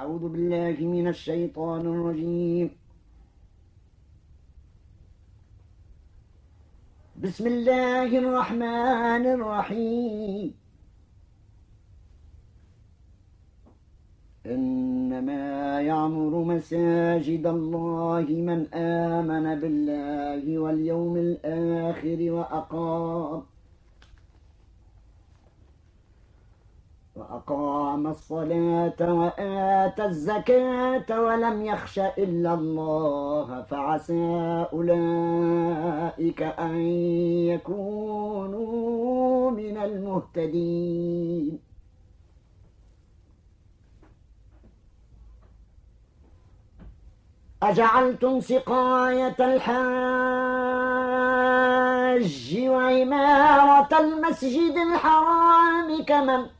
أعوذ بالله من الشيطان الرجيم. بسم الله الرحمن الرحيم. إنما يعمر مساجد الله من آمن بالله واليوم الآخر وأقام. وأقام الصلاة وآتى الزكاة ولم يخش إلا الله فعسى أولئك أن يكونوا من المهتدين. أجعلتم سقاية الحاج وعمارة المسجد الحرام كمن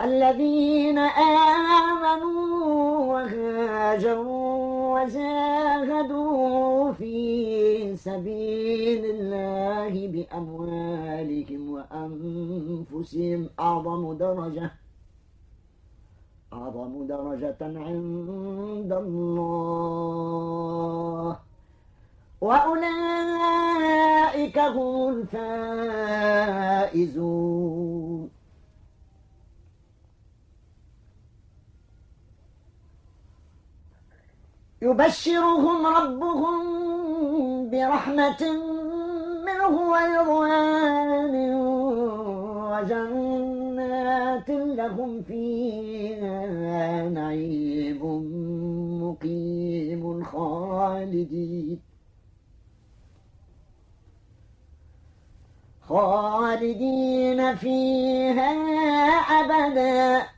الذين آمنوا وهاجروا وزاهدوا في سبيل الله بأموالهم وأنفسهم أعظم درجة أعظم درجة عند الله. وأولئك هم الفائزون. يبشرهم ربهم برحمة منه ورضوان وجنات لهم فيها نعيم مقيم خالدين. خالدين فيها أبداً.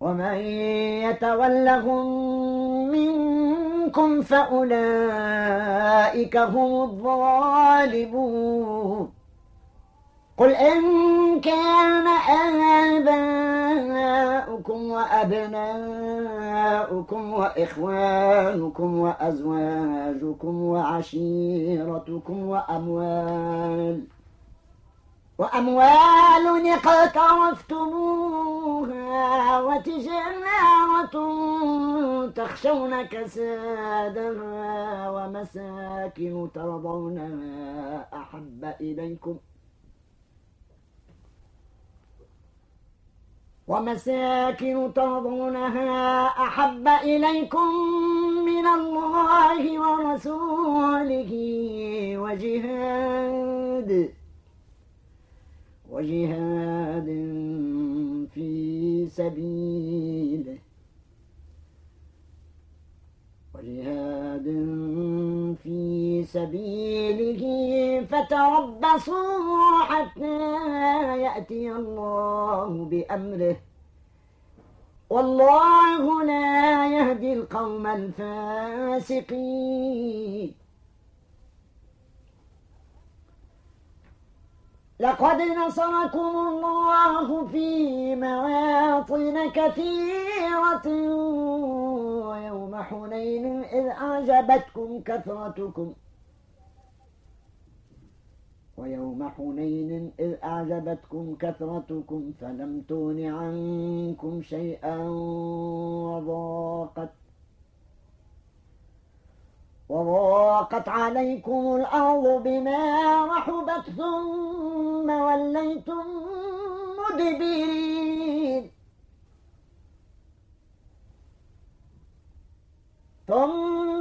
ومن يتولهم منكم فأولئك هم الظالمون. قل إن كان آباؤكم وأبناؤكم وإخوانكم وأزواجكم وعشيرتكم وأموال وأموال اقترفتموها وتجارة تخشون كسادها ومساكن ترضونها أحب إليكم. ومساكن ترضونها أحب إليكم من الله ورسوله وجهاد. وجهاد في سبيله. وجهاد في سبيله فتربصوا حتى يأتي الله بأمره. والله لا يهدي القوم الفاسقين. لقد نصركم الله في مواطن كثيرة ويوم حنين إذ أعجبتكم كثرتكم. ويوم حنين إذ أعجبتكم كثرتكم فلم تغن عنكم شيئا وضاقت وضاقت عليكم الأرض بما رحبت ثم وليتم مدبرين.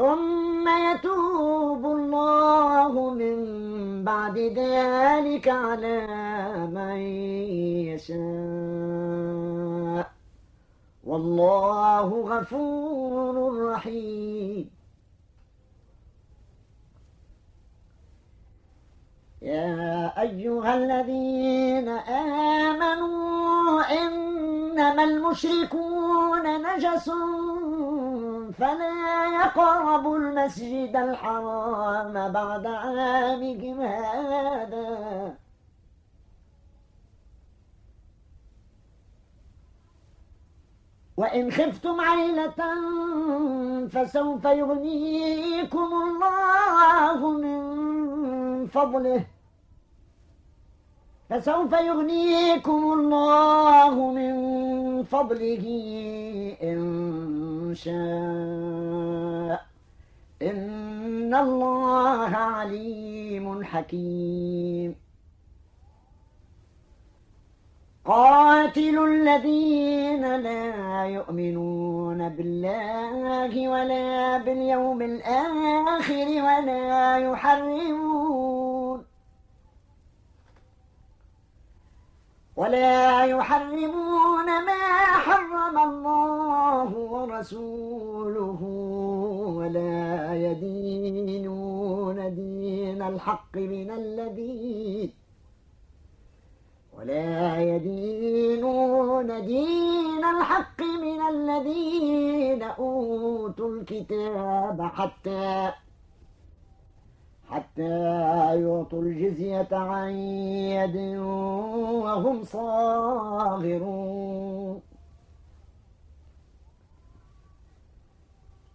ثم يتوب الله من بعد ذلك على من يشاء. والله غفور رحيم. يا أيها الذين آمنوا إنما المشركون نجس فلا يقربوا المسجد الحرام بعد عامهم هذا. وإن خفتم عيلة فسوف يغنيكم الله من فضله. فسوف يغنيكم الله من فضله إن شاء. إن الله عليم حكيم. قاتلوا الذين لا يؤمنون بالله ولا باليوم الآخر ولا يحرمون ولا يحرمون ما حرم الله ورسوله ولا يدينون دين الحق من الذين ولا يدينون دين الحق من الذين أوتوا الكتاب حتى حتى يعطوا الجزية عن يد وهم صاغرون.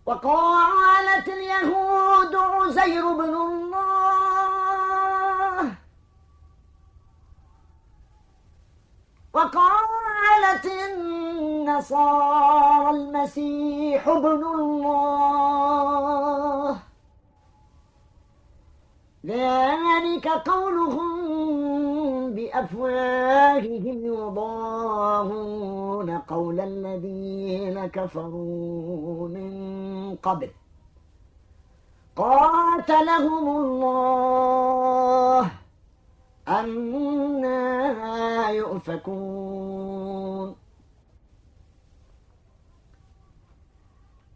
وقالت اليهود عزير بن الله. وقالت النصارى المسيح ابن الله. ذلك قولهم بأفواههم يضاهون قول الذين كفروا من قبل. قاتلهم الله. أنا يؤفكون.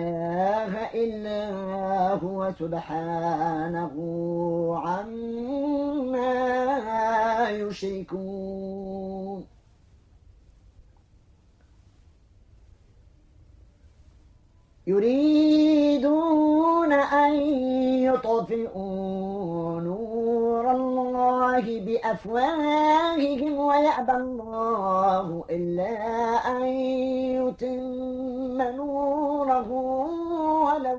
إله إلا هو سبحانه عما يشركون. يريدون أن يطفئوا نور الله بأفواههم ويأبى الله إلا أن يتم نوره ولو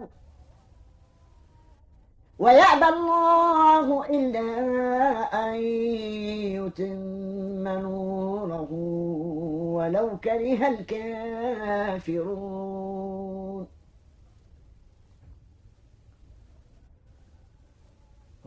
ويأبى الله إلا أن يتم نوره ولو كره الكافرون.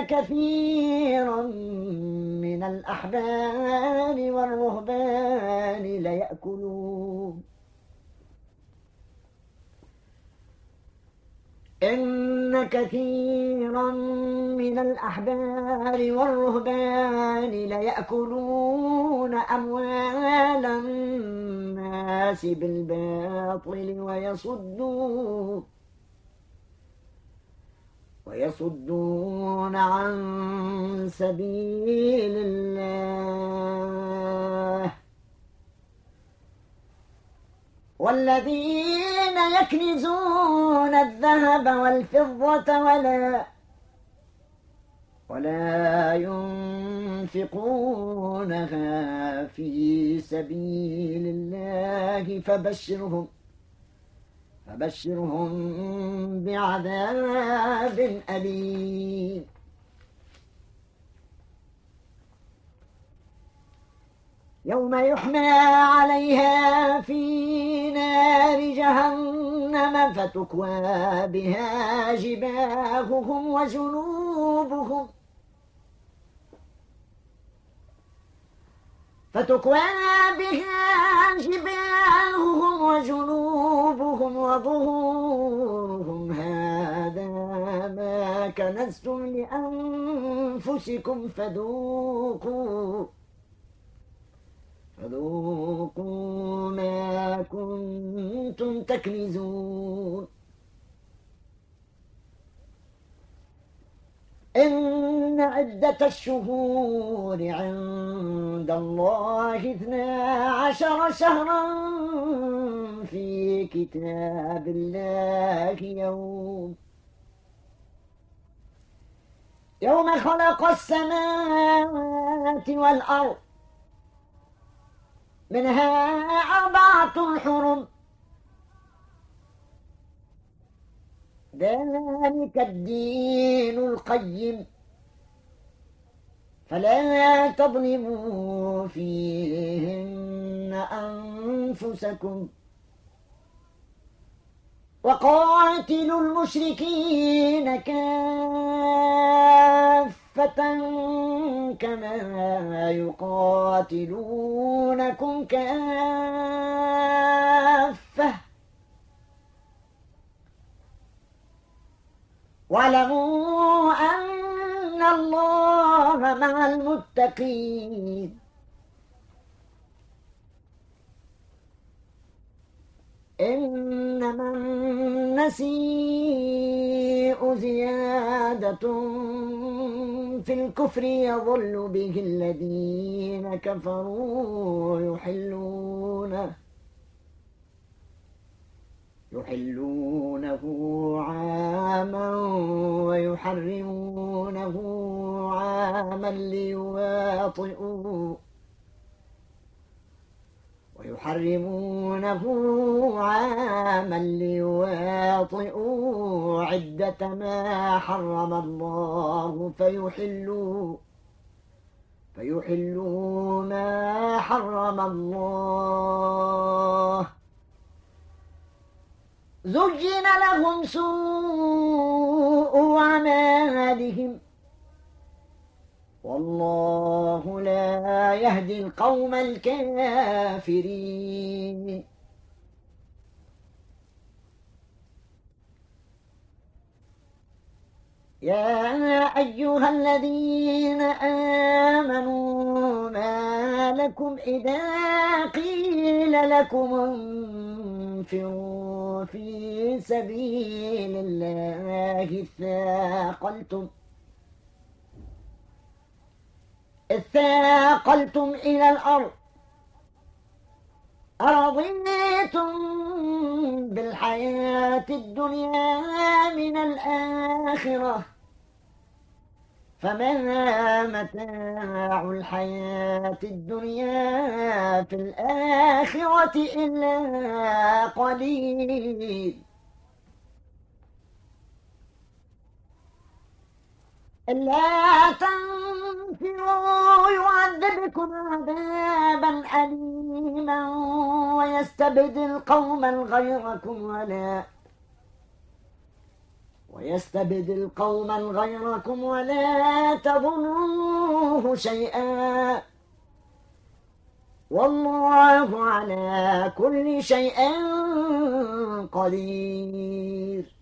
كثيرا من الأحبار والرهبان ليأكلون. إن كثيرا من الأحبار والرهبان ليأكلون أموال الناس بالباطل ويصدون. ويصدون عن سبيل الله. والذين يكنزون الذهب والفضة ولا ولا ينفقونها في سبيل الله فبشرهم فبشرهم بعذاب أليم. يوم يحمى عليها في نار جهنم فتكوى بها جباههم وجنوبهم. فتكوى بها جباههم وجنوبهم وظهورهم. هذا ما كنزتم لأنفسكم فذوقوا فذوقوا ما كنتم تكنزون. إن عدة الشهور عند الله اثنا عشر شهرا في كتاب الله يوم. يوم خلق السماوات والأرض. منها أربعة حرم. ذلك الدين القيم. فلا تظلموا فيهن أنفسكم. وقاتلوا المشركين كافة كما يقاتلونكم كافة. واعلموا أن الله مع المتقين. إنما النسيء زيادة في الكفر يضل به الذين كفروا يحلونه يحلونه عاما ويحرمونه عاما ليواطئوا ويحرمونه عاما ليواطئوا عدة ما حرم الله فيحلوا فيحلوا ما حرم الله زجن لهم سوء أعمالهم والله لا يهدي القوم الكافرين يا أيها الذين آمنوا لكم إذا قيل لكم انفروا في سبيل الله ثاقلتم اثاقلتم إلى الأرض أرضيتم بالحياة الدنيا من الآخرة فما متاع الحياة الدنيا في الآخرة إلا قليل. إلا تنفروا يعذبكم عذابا أليما ويستبدل قوما غيركم ولا ويستبدل قوما غيركم ولا تظنوه شيئا. والله على كل شيء قدير.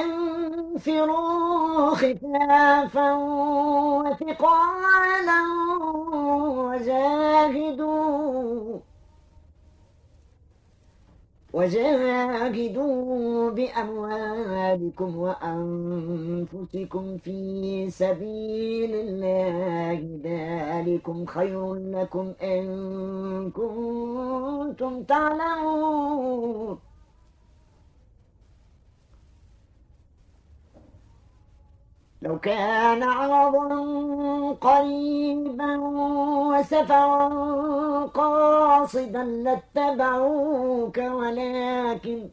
انفروا خفافا وثقالا وجاهدوا وجاهدوا بأموالكم وأنفسكم في سبيل الله. ذلكم خير لكم إن كنتم تعلمون. لو كان عرضا قريبا وسفرا قاصدا لاتبعوك ولكن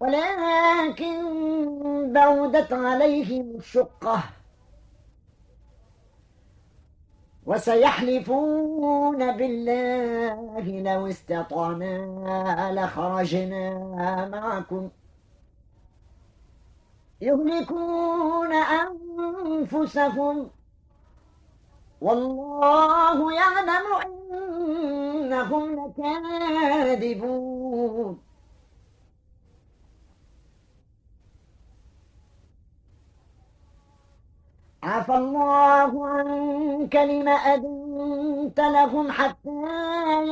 ولكن بودت عليهم الشقة وسيحلفون بالله لو استطعنا لخرجنا معكم. يهلكون أنفسهم. والله يعلم إنهم لكاذبون. عفى الله عنك لم أذنت لهم حتى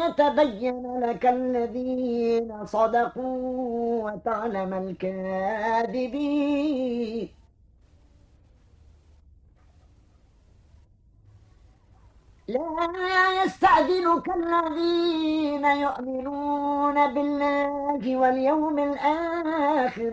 يتبين لك الذين صدقوا وتعلم الكاذبين. لا يستأذنك الذين يؤمنون بالله واليوم الآخر.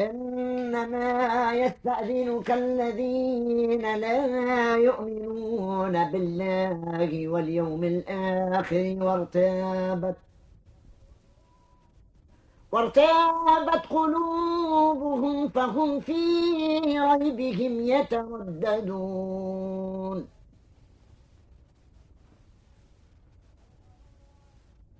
إنما يستأذنك الذين لا يؤمنون بالله واليوم الآخر وارتابت وارتابت قلوبهم فهم في ريبهم يترددون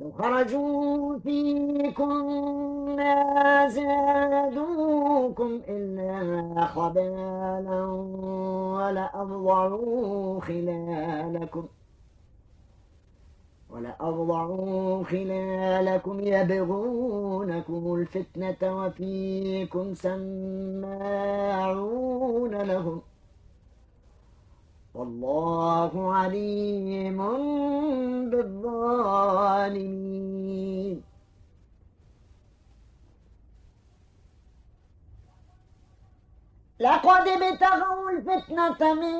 لو خرجوا فيكم ما زادوكم إلا خبالا ولأضعوا خلالكم ولأضعوا خلالكم يبغونكم الفتنة وفيكم سماعون لهم والله عليم بالظالمين. لقد ابتغوا الفتنة من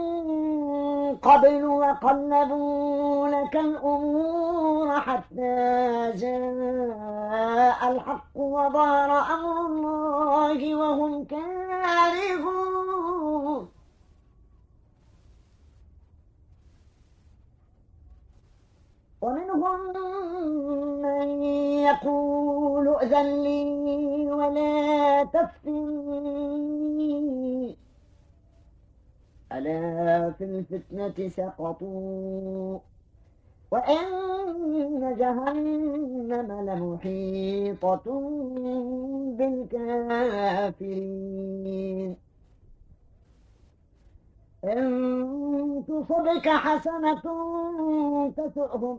قبل وقلبوا لك الأمور حتى جاء الحق وظهر أمر الله وهم كارهون. ومنهم من يقول ائذن لي ولا تفتني ألا في الفتنة سقطوا وإن جهنم لمحيطة بالكافرين إن تصبك حسنة تسؤهم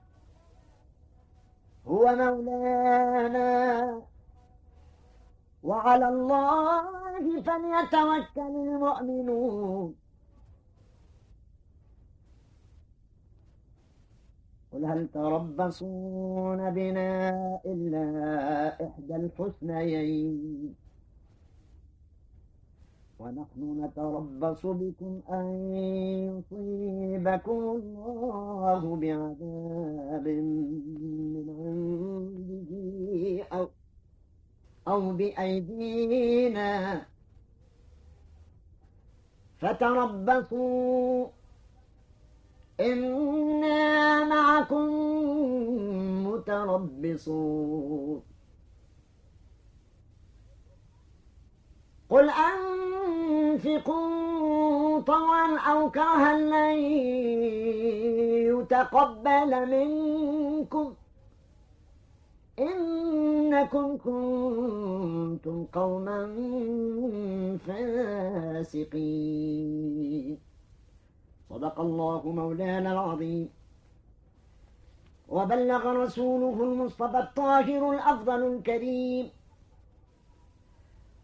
هو مولانا وعلى الله فليتوكل المؤمنون. قل هل تربصون بنا إلا إحدى الحسنيين؟ ونحن نتربص بكم أن يصيبكم الله بعذاب من عنده أو, أو بأيدينا. فتربصوا. إنا معكم متربصون. قل أنفقوا طوعا أو كرها لن يتقبل منكم إنكم كنتم قوما فاسقين. صدق الله مولانا العظيم. وبلغ رسوله المصطفى الطاهر الأفضل الكريم.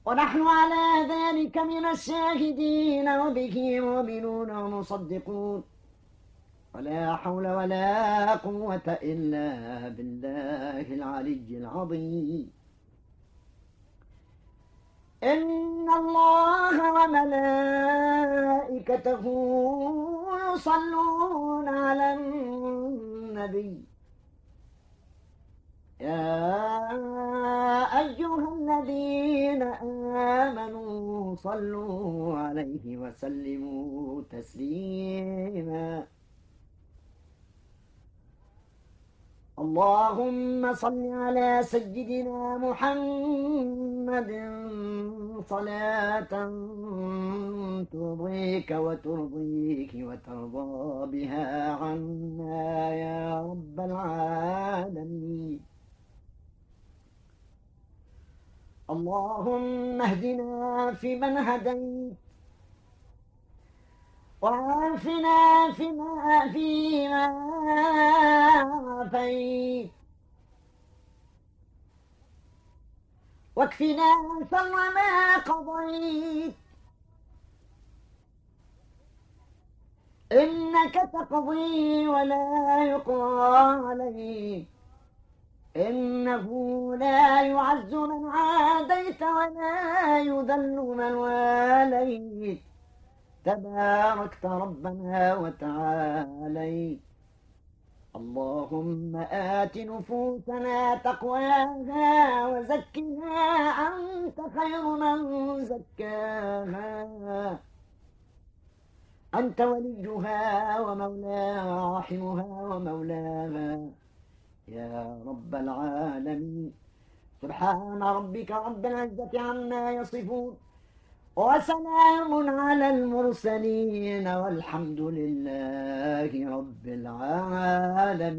ونحن على ذلك من الشاهدين وبه مؤمنون ومصدقون. ولا حول ولا قوة إلا بالله العلي العظيم. إن الله وملائكته يصلون على النبي. يا أيها الذين آمنوا صلوا عليه وسلموا تسليما. اللهم صل على سيدنا محمد صلاة ترضيك وترضيك وترضى بها عنا يا رب العالمين. اللهم اهدنا فيمن هديت وعافنا فيما فيما عافيت واكفنا شر ما قضيت إنك تقضي ولا يقضى عليك إنه لا يعز من عاديت ولا يذل من واليت. تباركت ربنا وتعاليت. اللهم آت نفوسنا تقواها وزكها. أنت خير من زكاها. أنت وليها ومولاها راحمها ومولاها. يا رب العالمين. سبحان ربك رب العزة عما يصفون. وسلام على المرسلين والحمد لله رب العالمين.